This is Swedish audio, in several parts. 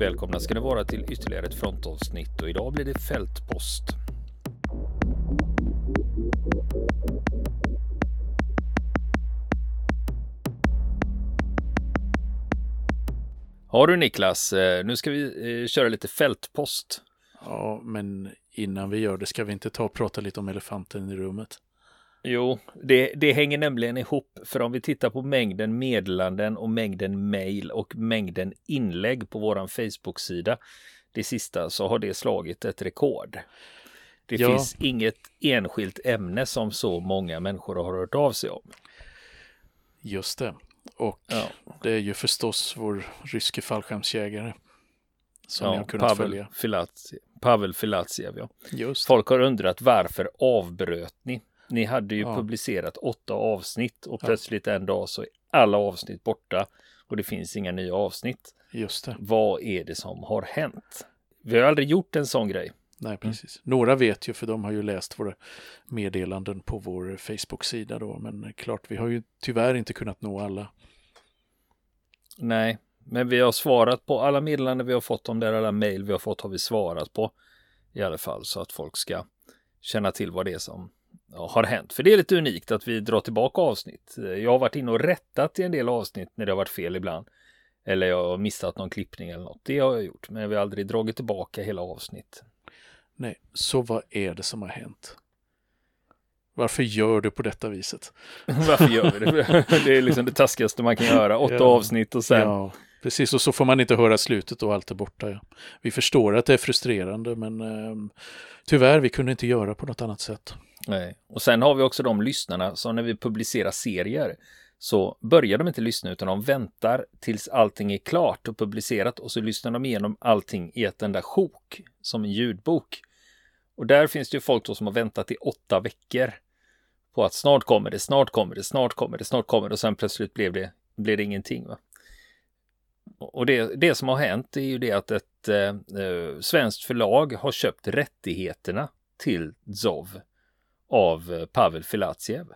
Välkomna ska ni vara till ytterligare ett frontavsnitt och idag blir det fältpost. Har du Niklas, eh, nu ska vi eh, köra lite fältpost. Ja, men innan vi gör det ska vi inte ta och prata lite om elefanten i rummet. Jo, det, det hänger nämligen ihop. För om vi tittar på mängden meddelanden och mängden mail och mängden inlägg på våran Facebook-sida det sista så har det slagit ett rekord. Det ja. finns inget enskilt ämne som så många människor har hört av sig om. Just det. Och ja. det är ju förstås vår ryske fallskärmsjägare. Som ja, har kunnat Pavel följa. Filatjev, Pavel Filatjev, ja. Just. Folk har undrat varför avbröt ni? Ni hade ju ja. publicerat åtta avsnitt och plötsligt en dag så är alla avsnitt borta och det finns inga nya avsnitt. Just det. Vad är det som har hänt? Vi har aldrig gjort en sån grej. Nej, precis. Mm. Några vet ju för de har ju läst våra meddelanden på vår Facebook-sida då, men klart, vi har ju tyvärr inte kunnat nå alla. Nej, men vi har svarat på alla meddelanden vi har fått om det, alla mejl vi har fått har vi svarat på i alla fall så att folk ska känna till vad det är som har hänt. För det är lite unikt att vi drar tillbaka avsnitt. Jag har varit inne och rättat i en del avsnitt när det har varit fel ibland. Eller jag har missat någon klippning eller något. Det har jag gjort, men vi har aldrig dragit tillbaka hela avsnitt. Nej, så vad är det som har hänt? Varför gör du på detta viset? Varför gör vi det? Det är liksom det taskigaste man kan göra. Åtta ja, avsnitt och sen... Ja, precis. Och så får man inte höra slutet och allt är borta. Ja. Vi förstår att det är frustrerande, men eh, tyvärr, vi kunde inte göra på något annat sätt. Nej, och sen har vi också de lyssnarna som när vi publicerar serier så börjar de inte lyssna utan de väntar tills allting är klart och publicerat och så lyssnar de igenom allting i ett enda sjok som en ljudbok. Och där finns det ju folk då som har väntat i åtta veckor på att snart kommer det, snart kommer det, snart kommer det, snart kommer det och sen plötsligt blev det, blev det ingenting. Va? Och det, det som har hänt är ju det att ett eh, eh svenskt förlag har köpt rättigheterna till Zov av eh, Pavel Filatjev.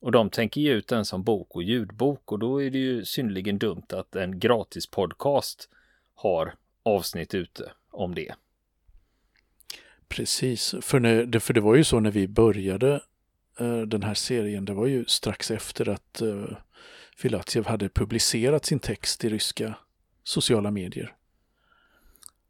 Och de tänker ge ut den som bok och ljudbok och då är det ju synnerligen dumt att en gratis podcast har avsnitt ute om det. Precis, för, när, för det var ju så när vi började uh, den här serien, det var ju strax efter att eh, uh, Filatjev hade publicerat sin text i ryska sociala medier.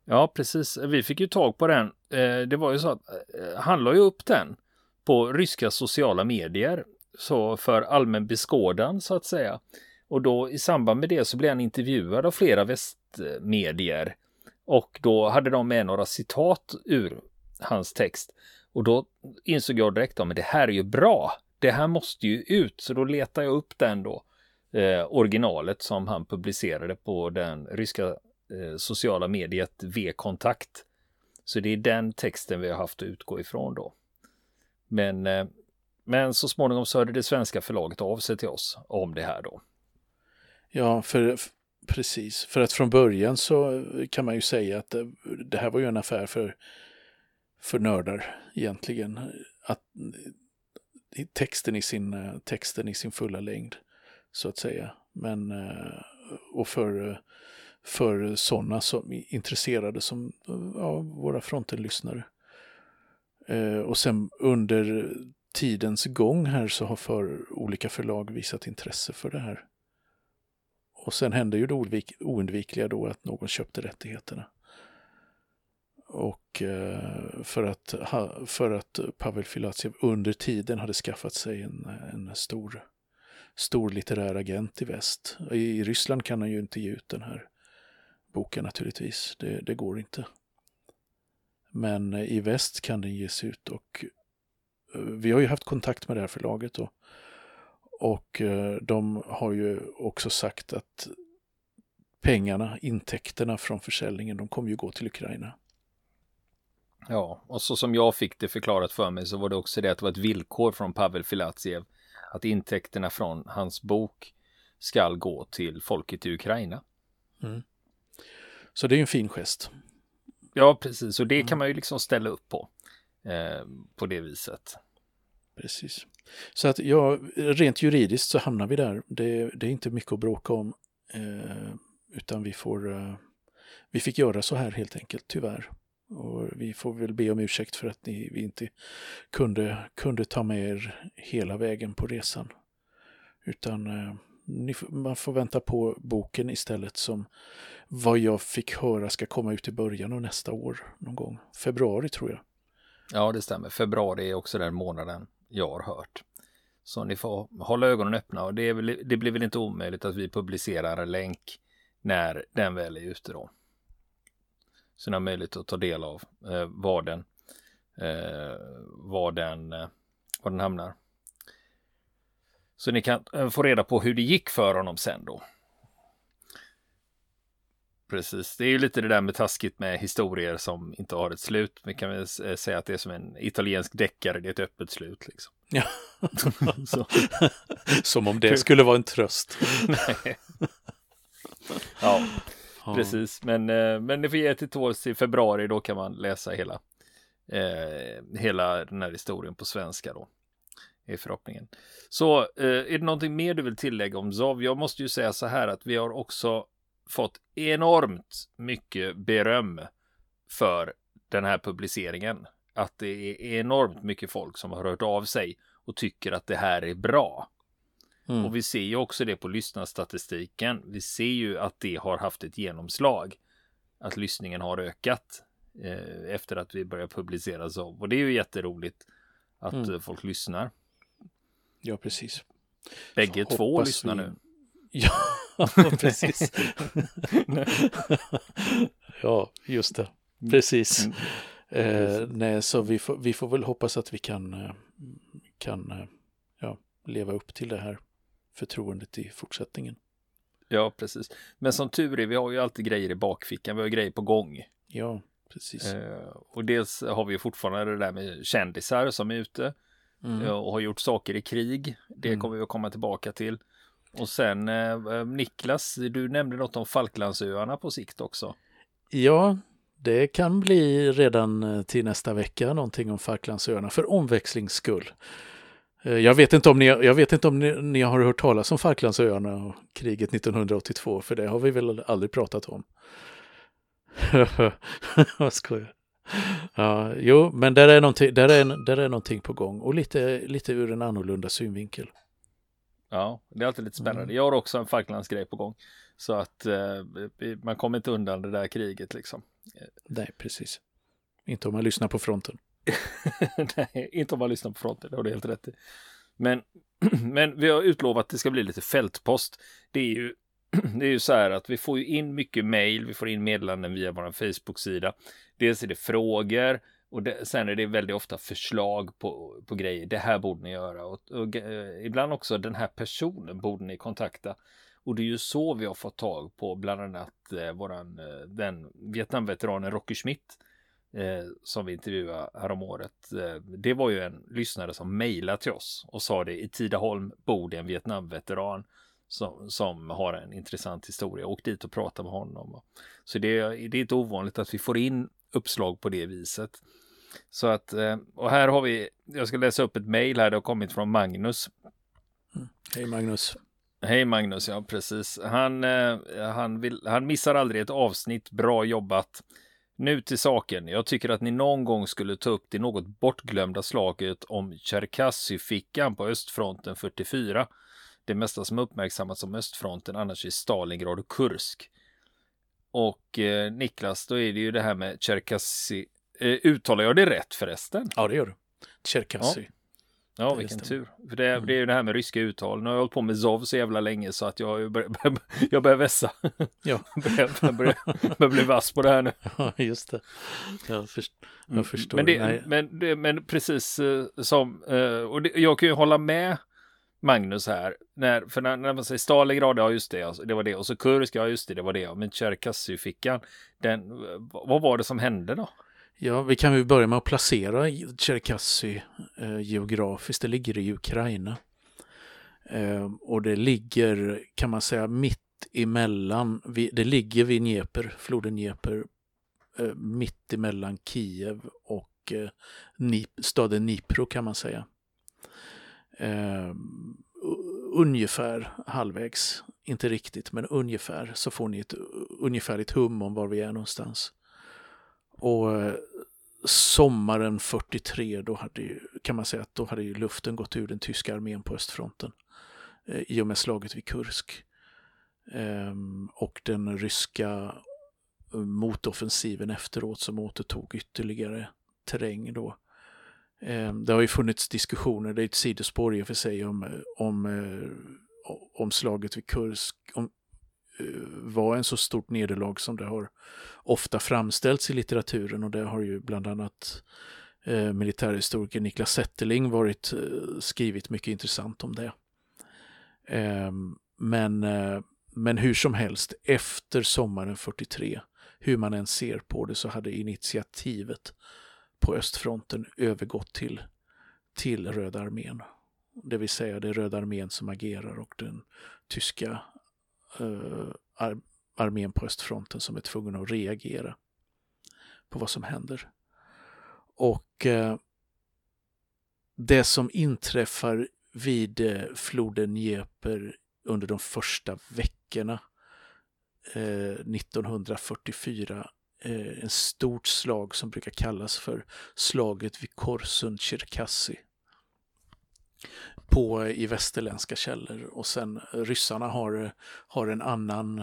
Ja, precis. Vi fick ju tag på den. Eh, det var ju så att eh, han la ju upp den på ryska sociala medier så för allmän beskådan så att säga. Och då i samband med det så blev han intervjuad av flera västmedier och då hade de med några citat ur hans text. Och då insåg jag direkt att det här är ju bra. Det här måste ju ut. Så då letar jag upp den då. Eh, originalet som han publicerade på den ryska Eh, sociala mediet V-kontakt. Så det är den texten vi har haft att utgå ifrån då. Men, eh, men så småningom så hörde det svenska förlaget av sig till oss om det här då. Ja, för precis. För att från början så kan man ju säga att det, det här var ju en affär för för nördar egentligen. Att, texten, i sin, texten i sin fulla längd, så att säga. Men, eh, och för, för sådana som är intresserade som ja, våra frontenlyssnare. Eh, och sen under tidens gång här så har för olika förlag visat intresse för det här. Och sen hände ju det oundvikliga då att någon köpte rättigheterna. Och eh, för att, för att Pavel Filatjev under tiden hade skaffat sig en, en stor, stor litterär agent i väst. I Ryssland kan han ju inte ge ut den här boken naturligtvis. Det, det går inte. Men i väst kan den ges ut och eh, vi har ju haft kontakt med det här förlaget och, och eh, de har ju också sagt att pengarna, intäkterna från försäljningen, de kommer ju gå till Ukraina. Ja, och så som jag fick det förklarat för mig så var det också det att det var ett villkor från Pavel Filatjev att intäkterna från hans bok ska gå till folket i Ukraina. Mm. Så det är en fin gest. Ja, precis. Och det mm. kan man ju liksom ställa upp på. Eh, på det viset. Precis. Så att ja, rent juridiskt så hamnar vi där. Det, det är inte mycket att bråka om. Eh, utan vi får, eh, vi fick göra så här helt enkelt, tyvärr. Och vi får väl be om ursäkt för att ni, vi inte kunde, kunde ta med er hela vägen på resan. Utan eh, man får vänta på boken istället som vad jag fick höra ska komma ut i början av nästa år någon gång. Februari tror jag. Ja, det stämmer. Februari är också den månaden jag har hört. Så ni får hålla ögonen öppna och det, väl, det blir väl inte omöjligt att vi publicerar en länk när den väl är ute då. Så ni har möjlighet att ta del av eh, var den, eh, var den, eh, var den hamnar. Så ni kan eh, få reda på hur det gick för honom sen då. Precis, det är ju lite det där med taskigt med historier som inte har ett slut. Vi kan väl säga att det är som en italiensk deckare, det är ett öppet slut liksom. Ja. som om det skulle vara en tröst. Nej. Ja, precis. Men, eh, men det får ge till tåls i februari, då kan man läsa hela, eh, hela den här historien på svenska då. Är förhoppningen. Så eh, är det någonting mer du vill tillägga om Zov? Jag måste ju säga så här att vi har också fått enormt mycket beröm för den här publiceringen. Att det är enormt mycket folk som har hört av sig och tycker att det här är bra. Mm. Och vi ser ju också det på lyssnarstatistiken. Vi ser ju att det har haft ett genomslag. Att lyssningen har ökat eh, efter att vi börjar publicera så. Och det är ju jätteroligt att mm. Eh, folk lyssnar. Ja, precis. Bägge så två lyssnar vi... nu. Ja, precis. ja, just det. Precis. Mm. Eh, nej, så vi får, vi får väl hoppas att vi kan, eh, kan eh, ja, leva upp till det här förtroendet i fortsättningen. Ja, precis. Men som tur är, vi har ju alltid grejer i bakfickan. Vi har grejer på gång. Ja, precis. Eh, och dels har vi fortfarande det där med kändisar som är ute mm. och har gjort saker i krig. Det mm. kommer vi att komma tillbaka till. Och sen eh, Niklas, du nämnde något om Falklandsöarna på sikt också. Ja, det kan bli redan eh, till nästa vecka någonting om Falklandsöarna för omväxlings skull. Eh, jag vet inte om, ni, jag vet inte om ni, ni har hört talas om Falklandsöarna och kriget 1982, för det har vi väl aldrig pratat om. Vad skojar. Ja, jo, men där är, någonting, där, är, där är någonting på gång och lite, lite ur en annorlunda synvinkel. Ja, det är alltid lite spännande. Mm. Jag har också en Falklandsgrej på gång. Så att eh, man kommer inte undan det där kriget liksom. Nej, precis. Inte om man lyssnar på fronten. Nej, inte om man lyssnar på fronten, det har du helt rätt i. Men, men vi har utlovat att det ska bli lite fältpost. Det är ju det är ju så här att vi får ju in mycket mail, vi får in meddelanden via vår Facebook-sida. Dels är det frågor och det, sen är det väldigt ofta förslag på, på grejer. Det här borde ni göra och, och eh, ibland också den här personen borde ni kontakta. Och det är ju så vi har fått tag på bland annat eh, våran, eh, den Vietnamveteranen Rocky Schmidt eh, som vi intervjuade häromåret. Eh, det var ju en lyssnare som mejlade till oss och sa det i Tidaholm bor det en Vietnamveteran som, som har en intressant historia. Åk dit och prata med honom. Så det, det är inte ovanligt att vi får in uppslag på det viset. Så att, eh, och här har vi, jag ska läsa upp ett mejl här, det har kommit från Magnus. Mm. Hej Magnus. Hej Magnus, ja precis. Han, eh, han, vill, han missar aldrig ett avsnitt, bra jobbat. Nu till saken. Jag tycker att ni någon gång skulle ta upp det något bortglömda slaget om Cherkassy-fickan på östfronten 44. Det mesta som uppmärksammats om östfronten annars är Stalingrad och Kursk. Och eh, Niklas, då är det ju det här med Cherkassy. Eh, uttalar jag det rätt förresten? Ja, det gör du. Cherkassy. Ja. Ja, vilken tur. För det, mm. det är ju det här med ryska uttal. Nu har jag hållit på med Zov så jävla länge så att jag börjar, jag börjar vässa. Ja. börjar, börjar, börjar bli vass på det här nu. Ja, just det. Jag, först, jag mm. förstår. Men, det, men, det, men precis uh, som, uh, och jag kan ju hålla med Magnus här. När, för när, när man säger Stalingrad, ja just det, ja, det var det. Och så Kursk, ja just det, det var det. Men Cherkassy-fickan, den, vad var det som hände då? Ja, vi kan ju börja med att placera Cherkassy eh, geografiskt. Det ligger i Ukraina. Eh, och det ligger, kan man säga, mitt emellan, det ligger vid Dnepr, floden Dnepr, eh, mitt emellan Kiev och eh, Nip, staden Nipro kan man säga. Eh, ungefär halvvägs inte riktigt, men ungefär så får ni ett ungefärligt hum om var vi är någonstans. Och eh, sommaren 43, då hade ju, kan man säga att då hade ju luften gått ur den tyska armén på östfronten eh, i och med slaget vid Kursk. Eh, och den ryska eh, motoffensiven efteråt som återtog ytterligare terräng då. Eh, det har ju funnits diskussioner, det är ett sidospår i och för sig, om, eh, om, eh, om slaget vid Kursk om, var en så stort nederlag som det har ofta framställts i litteraturen och det har ju bland annat eh, militärhistoriker Niklas Zetterling varit skrivit mycket intressant om det. Eh, men, eh, men hur som helst, efter sommaren 43, hur man än ser på det, så hade initiativet på östfronten övergått till, till Röda armén. Det vill säga det är Röda armén som agerar och den tyska eh, ar armén på östfronten som är tvungen att reagera på vad som händer. Och eh, det som inträffar vid eh, floden Dnepr under de första veckorna eh, 1944 eh, en stort slag som brukar kallas för slaget vid Korsun Cherkassy på, i västerländska källor och sen ryssarna har, har en annan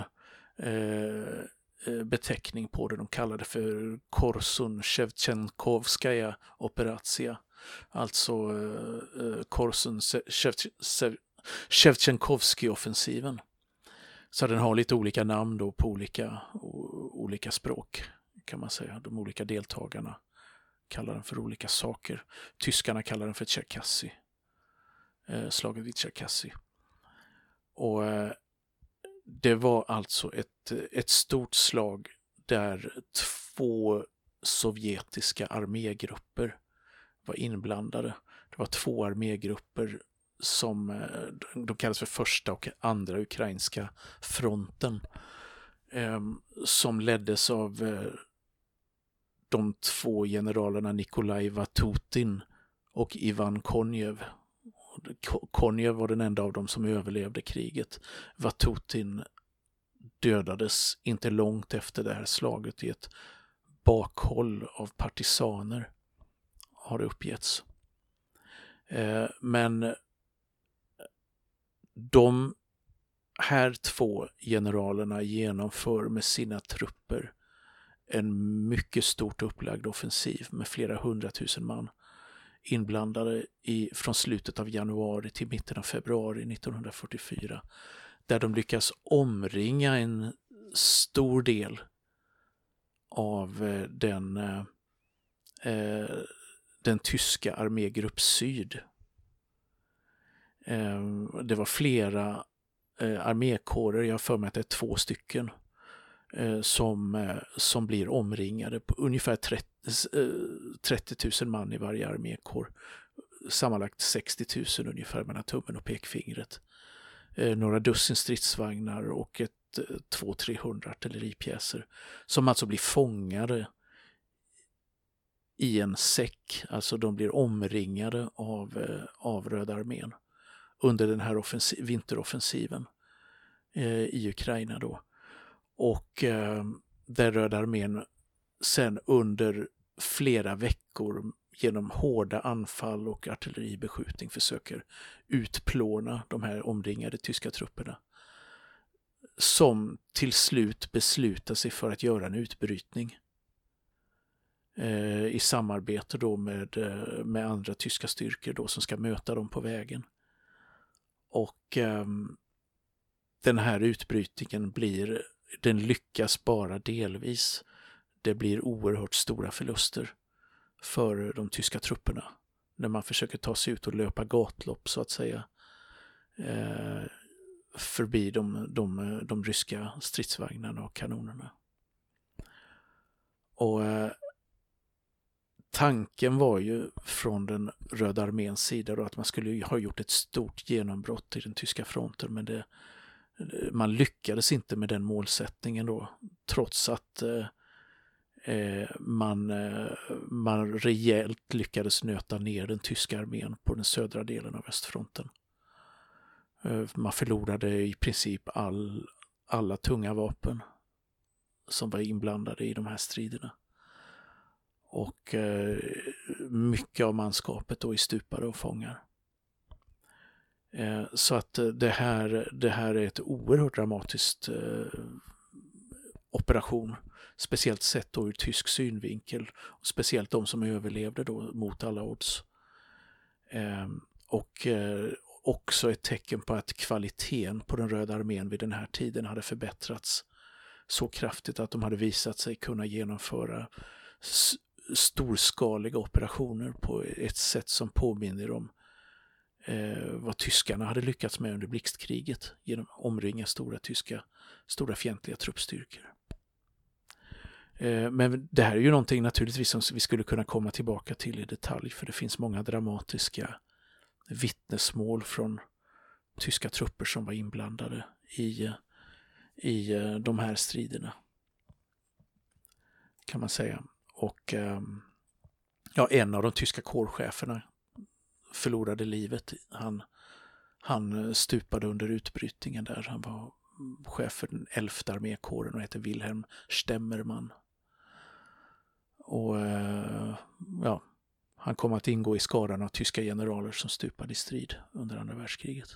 eh, eh beteckning på det. De kallar det för Korsun Shevchenkovskaja Operatia. Alltså eh, eh Korsun Shevchenkovski-offensiven. Så den har lite olika namn då på olika, olika språk kan man säga. De olika deltagarna kallar den för olika saker. Tyskarna kallar den för Tjerkassy. Eh, slaget vid Tjerkassy. Och eh, det var alltså ett, ett stort slag där två sovjetiska armégrupper var inblandade. Det var två armégrupper som eh, de kallas för första och andra ukrainska fronten eh, som leddes av eh, de två generalerna Nikolaj Vatutin och Ivan Konjev. Konjev var den enda av dem som överlevde kriget. Vatutin dödades inte långt efter det här slaget i ett bakhåll av partisaner, har det uppgetts. Eh, men de här två generalerna genomför med sina trupper en mycket stort upplagd offensiv med flera hundratusen man inblandade i, från slutet av januari till mitten av februari 1944 där de lyckas omringa en stor del av eh, den, eh, eh, den tyska armégrupp Syd. Eh, det var flera eh, armékårer, jag har för mig att det är två stycken, eh, som, eh, som blir omringade på ungefär 30, 30 000 man i varje armékår. Sammanlagt 60 000 ungefär mellan tummen och pekfingret. Eh, några dussin stridsvagnar och ett eh, 200-300 artilleripjäser som alltså blir fångade i en säck, alltså de blir omringade av, eh, av Röda armén under den här vinteroffensiven eh, i Ukraina då. Och eh, där Röda armén sen under flera veckor genom hårda anfall och artilleribeskjutning försöker utplåna de här omringade tyska trupperna. Som till slut beslutar sig för att göra en utbrytning. Eh, I samarbete då med, eh, med andra tyska styrkor då som ska möta dem på vägen. Och eh, den här utbrytningen blir, den lyckas bara delvis. Det blir oerhört stora förluster för de tyska trupperna när man försöker ta sig ut och löpa gatlopp så att säga eh, förbi de, de, de ryska stridsvagnarna och kanonerna. Och eh, tanken var ju från den Röda arméns sida då att man skulle ha gjort ett stort genombrott i den tyska fronten men det, man lyckades inte med den målsättningen då trots att eh, eh, man, eh, man rejält lyckades nöta ner den tyska armén på den södra delen av östfronten. Eh, man förlorade i princip all, alla tunga vapen som var inblandade i de här striderna. Och eh, mycket av manskapet då är stupade och fångar. Eh, så att eh, det här, det här är ett oerhört dramatiskt eh, operation. Speciellt sett då ur tysk synvinkel. Och speciellt de som överlevde då mot alla odds. Eh, och eh, också ett tecken på att kvaliteten på den Röda armén vid den här tiden hade förbättrats så kraftigt att de hade visat sig kunna genomföra storskaliga operationer på ett sätt som påminner om eh, vad tyskarna hade lyckats med under blixtkriget genom att omringa stora tyska, stora fientliga truppstyrkor. Eh, men det här är ju någonting naturligtvis som vi skulle kunna komma tillbaka till i detalj för det finns många dramatiska vittnesmål från tyska trupper som var inblandade i, i eh, de här striderna. Kan man säga. Och ehm, ja, en av de tyska kårcheferna förlorade livet. Han, han eh, stupade under utbrytningen där. Han var chef för den elfte armékåren och hette Wilhelm Stemmermann. Och eh, ja, han kom att ingå i skaran av tyska generaler som stupade i strid under andra världskriget.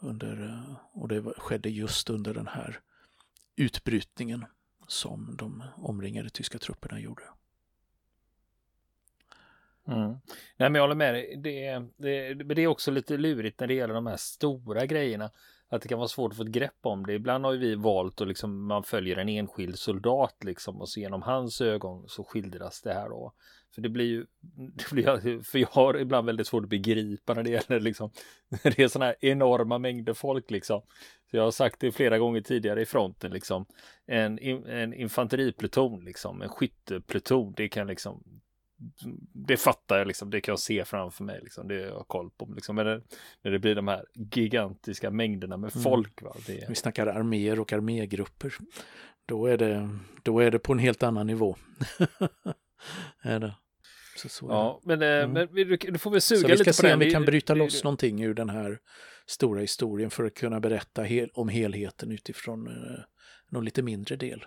Under, eh, och det skedde just under den här utbrytningen som de omringade tyska trupperna gjorde. Mm. Nej, men jag håller med dig. Det, det, det är också lite lurigt när det gäller de här stora grejerna. Att det kan vara svårt att få ett grepp om det. Ibland har ju vi valt att liksom man följer en enskild soldat liksom och så genom hans ögon så skildras det här då. För det blir ju, det blir, för jag har ibland väldigt svårt att begripa när det gäller liksom, det är sådana här enorma mängder folk liksom. Så jag har sagt det flera gånger tidigare i fronten liksom. En, en infanteripluton liksom, en skyttepluton, det kan liksom det fattar jag liksom, det kan jag se framför mig liksom, det har jag koll på. Liksom, men det, när det blir de här gigantiska mängderna med mm. folk. Va, det... Vi snackar arméer och armégrupper. Då är det, då är det på en helt annan nivå. är det. Så, så ja, men, eh, mm. men du, du får väl suga lite på det. Vi ska se om vi kan bryta loss någonting ur den här stora historien för att kunna berätta hel, om helheten utifrån uh, någon lite mindre del.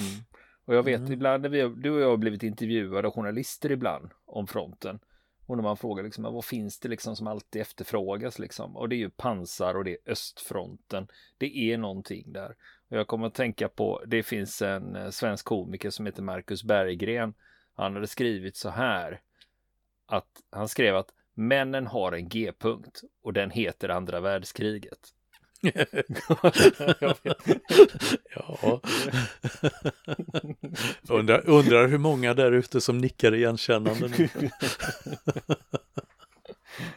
Mm. Och jag vet mm. ibland när vi, du och jag har blivit intervjuade av journalister ibland om fronten. Och när man frågar liksom, vad finns det liksom som alltid efterfrågas liksom? Och det är ju pansar och det är östfronten. Det är någonting där. Och jag kommer att tänka på, det finns en eh, svensk komiker som heter Marcus Berggren. Han hade skrivit så här. Att han skrev att männen har en G-punkt och den heter andra världskriget. ja. undrar, undrar hur många där ute som nickar igenkännande nu.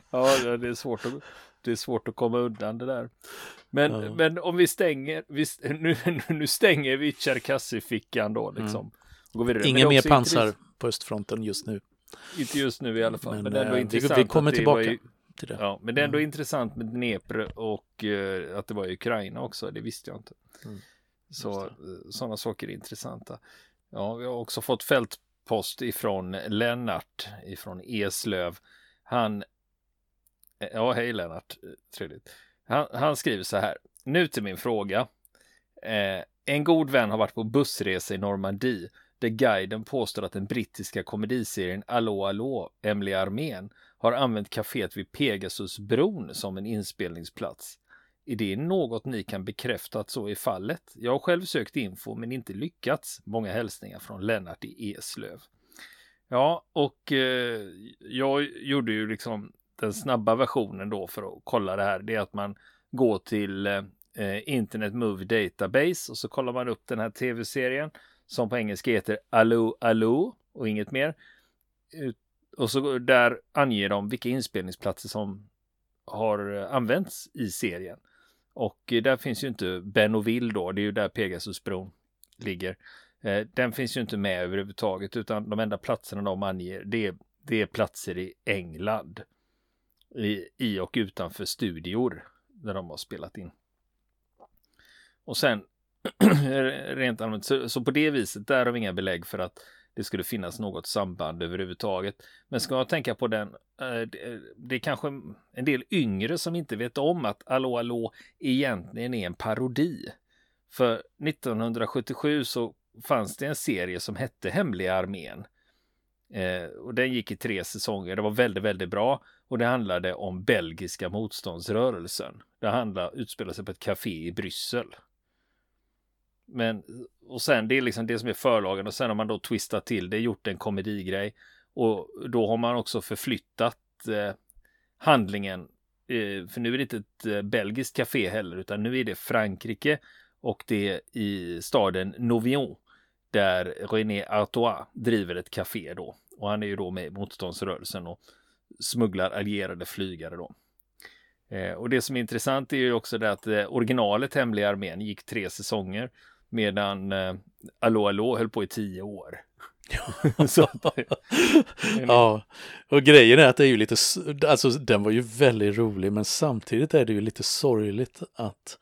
ja, det är svårt att det är svårt att komma undan det där. Men, ja. men om vi stänger, vi, nu, nu stänger vi Cherkassy-fickan då liksom. Mm. Ingen mer pansar på östfronten just nu. Inte just nu i alla fall. Men, men det är ändå äh, intressant. Vi, vi kommer tillbaka. Ju, till det. Ja, men det är ändå mm. intressant med Dnepr och uh, att det var i Ukraina också. Det visste jag inte. Mm. Så uh, sådana saker är intressanta. Ja, vi har också fått fältpost ifrån Lennart ifrån Eslöv. Han eh, Ja, hej Lennart. Trevligt. Han, han skriver så här. Nu till min fråga. Eh, en god vän har varit på bussresa i Normandie där guiden påstår att den brittiska komediserien Allå Allå, Emily Armén har använt kaféet vid Pegasusbron som en inspelningsplats. Är det något ni kan bekräfta att så är fallet? Jag har själv sökt info men inte lyckats. Många hälsningar från Lennart i Eslöv. Ja, och eh, jag gjorde ju liksom den snabba versionen då för att kolla det här. Det är att man går till eh, Internet Movie Database och så kollar man upp den här tv-serien som på engelska heter Allo Allo och inget mer. Och så där anger de vilka inspelningsplatser som har eh, använts i serien. Och eh, där finns ju inte Benoville då, det är ju där Pegasusbron ligger. Eh, den finns ju inte med överhuvudtaget utan de enda platserna de anger det är, det är platser i England. I, I och utanför studior där de har spelat in. Och sen rent allmänt så, så, på det viset där har vi inga belägg för att det skulle finnas något samband överhuvudtaget. Men ska man tänka på den, eh, eh, det är kanske en del yngre som inte vet om att Allo Allo egentligen är en parodi. För 1977 så fanns det en serie som hette Hemliga armén. Eh, och den gick i tre säsonger. Det var väldigt, väldigt bra. Och det handlade om belgiska motståndsrörelsen. Det handlade, utspelade sig på ett café i Bryssel. Men, och sen det är liksom det som är förlagen och sen har man då twistat till det, gjort en komedigrej. Och då har man också förflyttat eh, handlingen. Eh, för nu är det inte ett eh, belgiskt café heller, utan nu är det Frankrike och det är i staden Novion där René Artois driver ett café då. Och han är ju då med i motståndsrörelsen och smugglar allierade flygare då. Eh, och det som är intressant är ju också det att eh, originalet Hemliga armén gick tre säsonger medan eh, Allo Allo höll på i tio år. Så, ja, och grejen är att det är ju lite, alltså den var ju väldigt rolig men samtidigt är det ju lite sorgligt att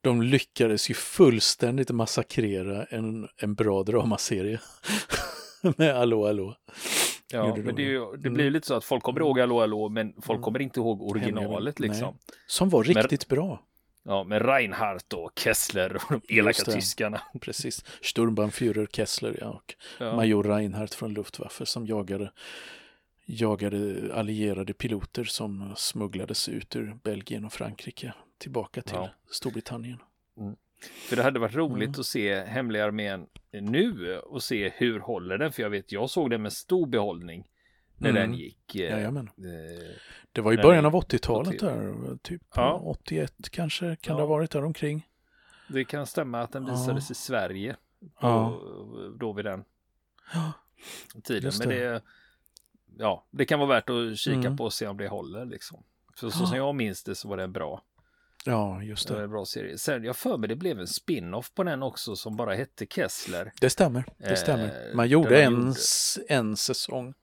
de lyckades ju fullständigt massakrera en, en bra dramaserie med Allo Allo. Ja, men det, ju, det, blir ju lite så att folk kommer ihåg Allo Allo men folk mm. kommer inte ihåg originalet liksom. Nej. Som var riktigt men, bra. Ja, med Reinhardt och Kessler och de elaka tyskarna. Precis. Sturmbannführer Kessler ja, och ja. major Reinhardt från Luftwaffe som jagade, jagade allierade piloter som smugglades ut ur Belgien och Frankrike tillbaka till ja. Storbritannien. Mm. För det hade varit roligt mm. att se Hemliga armén nu och se hur håller den. För jag vet, jag såg den med stor behållning när mm. den gick. Eh, Jajamän. Eh, det var i början av 80-talet där, typ ja. 81 kanske kan ja. det ha varit där omkring. Det kan stämma att den visades ja. i Sverige på, då vid den tiden. Det. Men det, ja, det kan vara värt att kika mm. på och se om det håller liksom. För så som jag minns det så var det bra. Ja, just det. det en bra serie. Sen jag för mig det blev en spin-off på den också som bara hette Kessler. Det stämmer, det stämmer. Man eh, gjorde en, gjorde... en säsong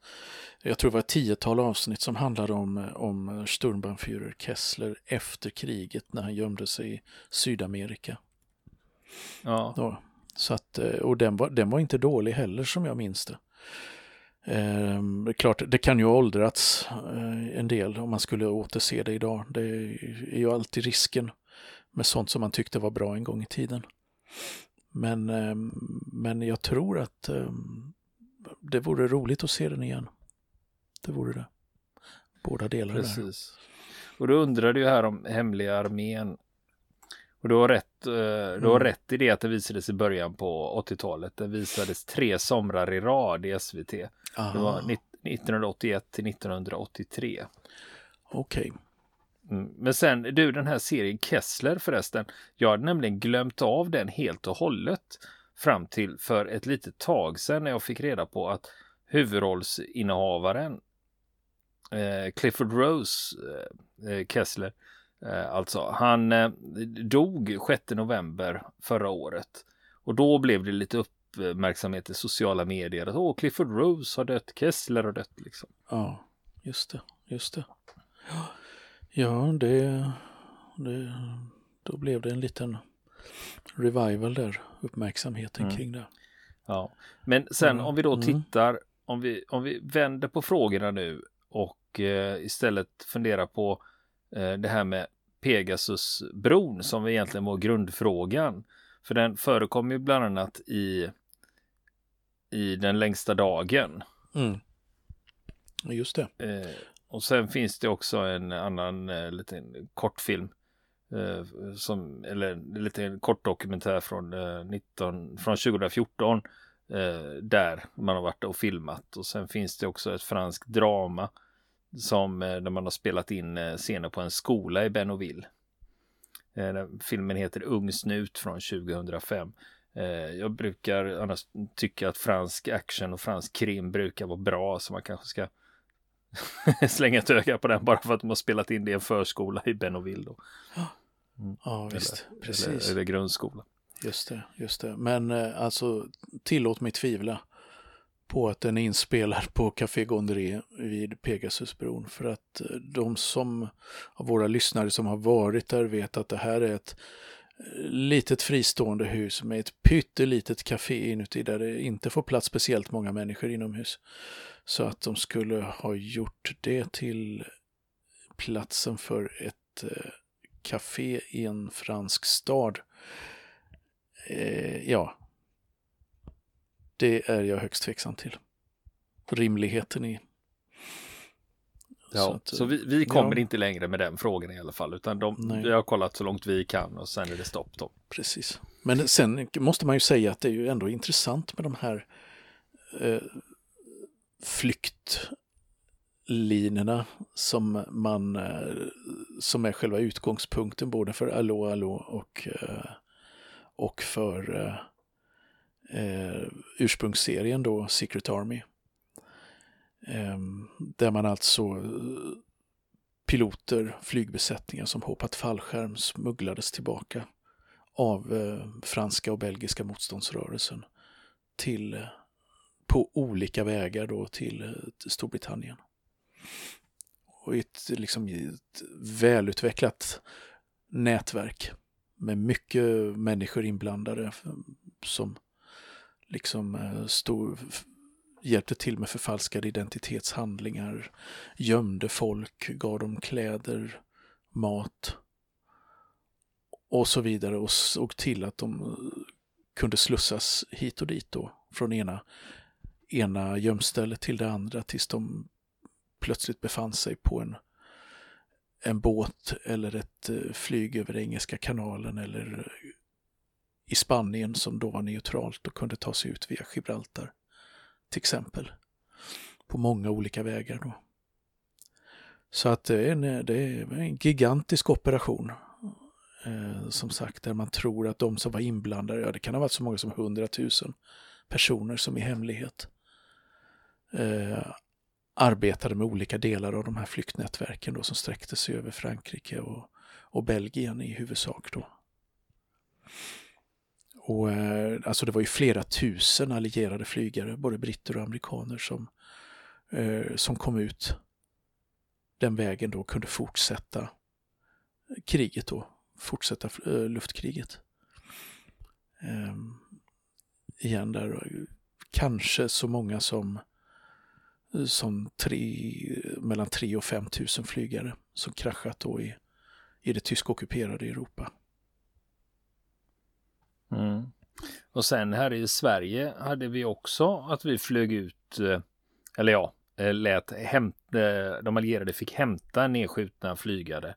jag tror det var ett tiotal avsnitt som handlade om, om Sturmbannführer Kessler efter kriget när han gömde sig i Sydamerika. Ja. Då. Så att, eh, och den var, den var inte dålig heller som jag minns det. Eh, klart, det kan ju ha åldrats eh, en del om man skulle återse det idag. Det är ju alltid risken med sånt som man tyckte var bra en gång i tiden. Men, eh, men jag tror att eh, det vore roligt att se den igen. Det vore det. Båda delarna. Precis. Där. Och då undrade ju här om hemliga armén. Och du har, rätt, eh, du har mm. rätt i det att det visades i början på 80-talet. Det visades tre somrar i rad i SVT. Aha. Det var 1981 till 1983. Okej. Okay. Mm. Men sen du den här serien Kessler förresten. Jag hade nämligen glömt av den helt och hållet fram till för ett litet tag sedan när jag fick reda på att huvudrollsinnehavaren eh, Clifford Rose eh, eh, Kessler, eh, alltså, han dog 6 november förra året. Och då blev det lite uppmärksamhet i sociala medier att åh, Clifford Rose har dött, Kessler har dött liksom. Ja, just det, just det. Ja, det, det då blev det en liten revival där, uppmärksamheten mm. kring det. Ja, men sen mm. om vi då mm. tittar, om vi, om vi vänder på frågorna nu och eh, istället fundera på eh, det här med Pegasusbron som egentligen var grundfrågan. För den förekom ju bland annat i, i Den längsta dagen. Mm. Just det. Eh, och sen finns det också en annan eh, liten kortfilm. Eh, som, eller en liten kort dokumentär från, 19, eh, från 2014. Eh, där man har varit och filmat. Och sen finns det också ett franskt drama som eh, där man har spelat in eh, scener på en skola i Bennoville. Eh, filmen heter Ung snut från 2005. Jag brukar annars tycka att fransk action och fransk krim brukar vara bra så man kanske ska slänga ett öga på den bara för att de har spelat in det i en förskola i Bennoville. Då. Mm. Ja, visst. Eller, Precis. Eller, eller grundskola. Just det, just det. Men alltså tillåt mig tvivla på att den är inspelad på Café Gondré vid Pegasusbron. För att eh, de som av våra lyssnare som har varit där vet att det här är ett eh, litet fristående hus med ett pyttelitet café inuti där det inte får plats speciellt många människor inomhus. Så att de skulle ha gjort det till platsen för ett eh, café i en fransk stad. Eh, ja, det är jag högst tveksam till. Rimligheten i. Ja, så, att, så vi, vi, kommer ja. inte längre med den frågan i alla fall, utan de, vi har kollat så långt vi kan och sen är det stopp. Då. Precis. Men sen måste man ju säga att det är ju ändå intressant med de här eh, flyktlinorna som man eh, som är själva utgångspunkten både för Allo Allo och, eh, och för eh, ursprungsserien då, Secret Army. Eh, där man alltså eh, piloter, flygbesättningar som hoppat fallskärm smugglades tillbaka av eh, franska och belgiska motståndsrörelsen till eh, på olika vägar då till, till Storbritannien. Och ett, liksom, ett välutvecklat nätverk med mycket människor inblandade som liksom eh, stod, hjälpte till med förfalskade identitetshandlingar, gömde folk, gav dem kläder, mat och så vidare och såg till att de eh, kunde slussas hit och dit då från ena, ena gömstället till det andra tills de plötsligt befann sig på en, en båt eller ett eh, flyg över Engelska kanalen eller i Spanien som då var neutralt och kunde ta sig ut via Gibraltar till exempel. På många olika vägar då. Så att det är en, det är en gigantisk operation. Eh, som sagt, där man tror att de som var inblandade, ja det kan ha varit så många som hundratusen personer som i hemlighet eh, arbetade med olika delar av de här flyktnätverken då som sträckte sig över Frankrike och, och Belgien i huvudsak då. Och, eh, alltså det var ju flera tusen allierade flygare, både britter och amerikaner, som, eh, som kom ut den vägen då kunde fortsätta kriget då, fortsätta eh, luftkriget. Eh, igen där, kanske så många som, som tre, mellan 3 och 5 tusen flygare som kraschat då i, i det tyskockuperade Europa. Mm. Och sen här i Sverige hade vi också att vi flög ut, eh, eller ja, eh, lät hämta, eh, de allierade fick hämta nedskjutna flygare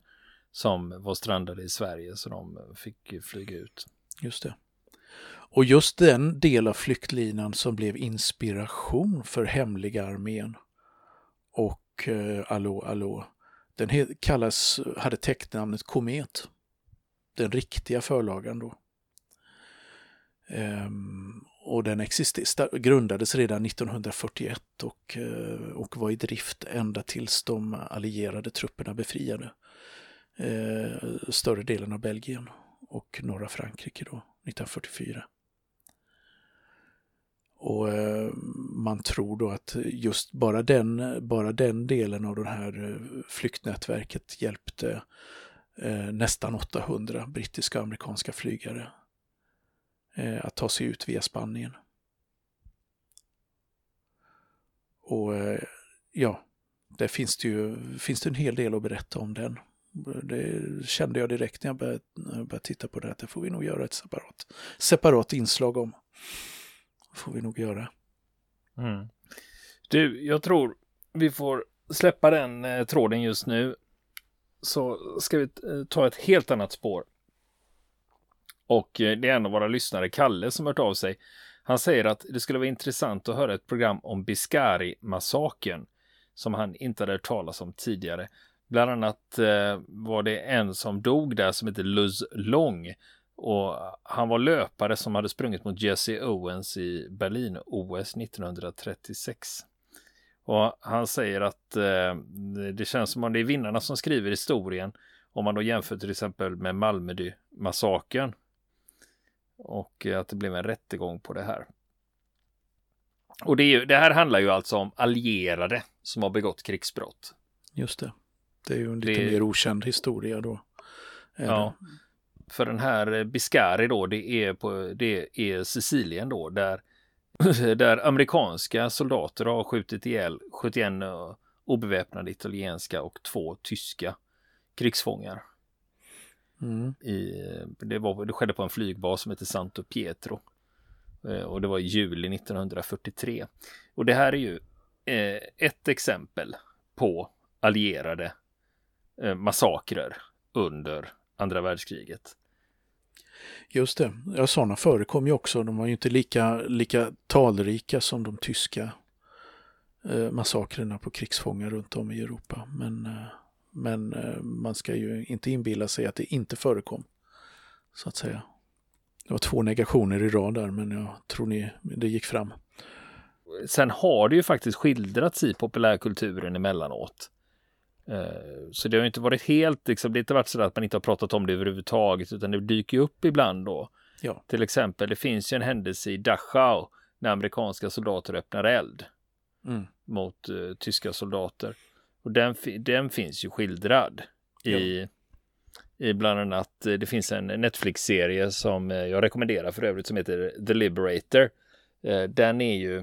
som var strandade i Sverige så de fick flyga ut. Just det. Och just den del av flyktlinan som blev inspiration för hemliga armén och eh, Allå Allå, den kallas, hade täcknamnet Komet. Den riktiga förlagan då. Ehm, och den grundades redan 1941 och, eh, och var i drift ända tills de allierade trupperna befriade eh, större delen av Belgien och norra Frankrike då, 1944. Och eh, man tror då att just bara den, bara den delen av det här flyktnätverket hjälpte nästan 800 brittiska och amerikanska flygare Eh, att ta sig ut via Spanien. Och eh, ja, där finns det ju finns det en hel del att berätta om den. Det kände jag direkt när jag började, när jag började titta på det, att det får vi nog göra ett separat, separat inslag om. Det får vi nog göra. Mm. Du, jag tror vi får släppa den eh, tråden just nu. Så ska vi eh, ta ett helt annat spår. Och eh, det är en av våra lyssnare, Kalle, som hört av sig. Han säger att det skulle vara intressant att höra ett program om Biscari-massakern som han inte hade hört talas om tidigare. Bland annat eh, var det en som dog där som heter Luz Long och han var löpare som hade sprungit mot Jesse Owens i Berlin-OS 1936. Och han säger att eh, det känns som om det är vinnarna som skriver historien om man då jämför till exempel med Malmö-massakern och att det blev en rättegång på det här. Och det, är, det här handlar ju alltså om allierade som har begått krigsbrott. Just det. Det är ju en lite det... mer okänd historia då. Ja. för den här Biscari då, det är, på, det är Sicilien då, där, där amerikanska soldater har skjutit ihjäl 71 obeväpnade italienska och två tyska krigsfångar. Mm. I, det, var, det skedde på en flygbas som heter Santo Pietro. Eh, och det var i juli 1943. Och det här är ju eh, ett exempel på allierade eh, massakrer under andra världskriget. Just det, ja, sådana förekom ju också. De var ju inte lika, lika talrika som de tyska massakrerna på krigsfångar runt om i Europa. Men, men eh, man ska ju inte inbilla sig att det inte förekom. Så att säga. Det var två negationer i rad där, men jag tror ni det gick fram. Sen har det ju faktiskt skildrats i populärkulturen emellanåt. Eh, så det har inte varit helt, liksom, det har inte varit så att man inte har pratat om det överhuvudtaget, utan det dyker upp ibland då. Ja. Till exempel, det finns ju en händelse i Dachau när amerikanska soldater öppnar eld mm. mot uh, tyska soldater. Och den, den finns ju skildrad i, ja. i bland annat, eh, det finns en Netflix-serie som jag rekommenderar för övrigt som heter The Liberator. Den är ju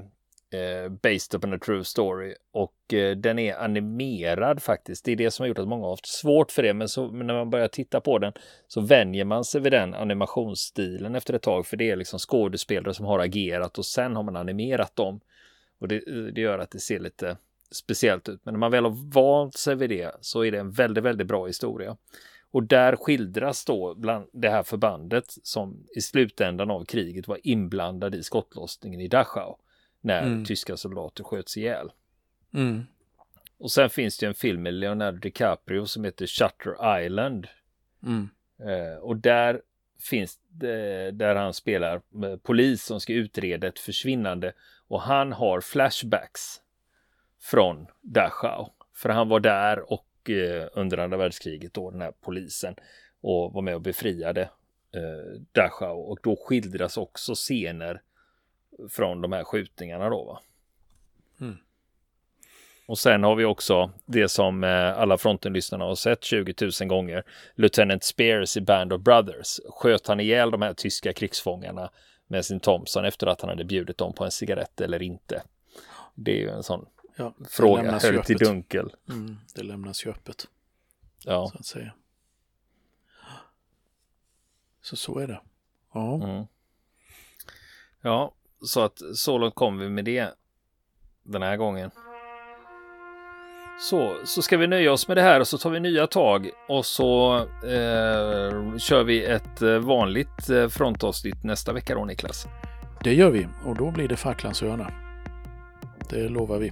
eh, based upon a true story och eh, den är animerad faktiskt. Det är det som har gjort att många har haft svårt för det, men, så, men när man börjar titta på den så vänjer man sig vid den animationsstilen efter ett tag, för det är liksom skådespelare som har agerat och sen har man animerat dem och det, det gör att det ser lite speciellt ut. Men när man väl har vant sig vid det så är det en väldigt, väldigt bra historia. Och där skildras då bland det här förbandet som i slutändan av kriget var inblandad i skottlossningen i Dachau när mm. tyska soldater sköts ihjäl. Mm. Och sen finns det en film med Leonardo DiCaprio som heter Shutter Island. Mm. Eh, och där finns det, där han spelar polis som ska utreda ett försvinnande och han har flashbacks från Dachau. För han var där och eh, under andra världskriget då den här polisen och var med och befriade eh, Dachau och då skildras också scener från de här skjutningarna då. Va? Mm. Och sen har vi också det som eh, alla frontenlyssnarna har sett 20 000 gånger. Lieutenant Spears i Band of Brothers. Sköt han ihjäl de här tyska krigsfångarna med sin Thompson efter att han hade bjudit dem på en cigarett eller inte? Det är ju en sån ja, fråga höljt i dunkel. Mm, det lämnas ju öppet. Ja. Så att säga. Så så är det. Ja. Mm. Ja, så att så långt kom vi med det den här gången. Så, så ska vi nöja oss med det här och så tar vi nya tag och så eh, kör vi ett eh, vanligt eh, frontavsnitt nästa vecka då Niklas. Det gör vi och då blir det Falklandsöarna. Det lovar vi.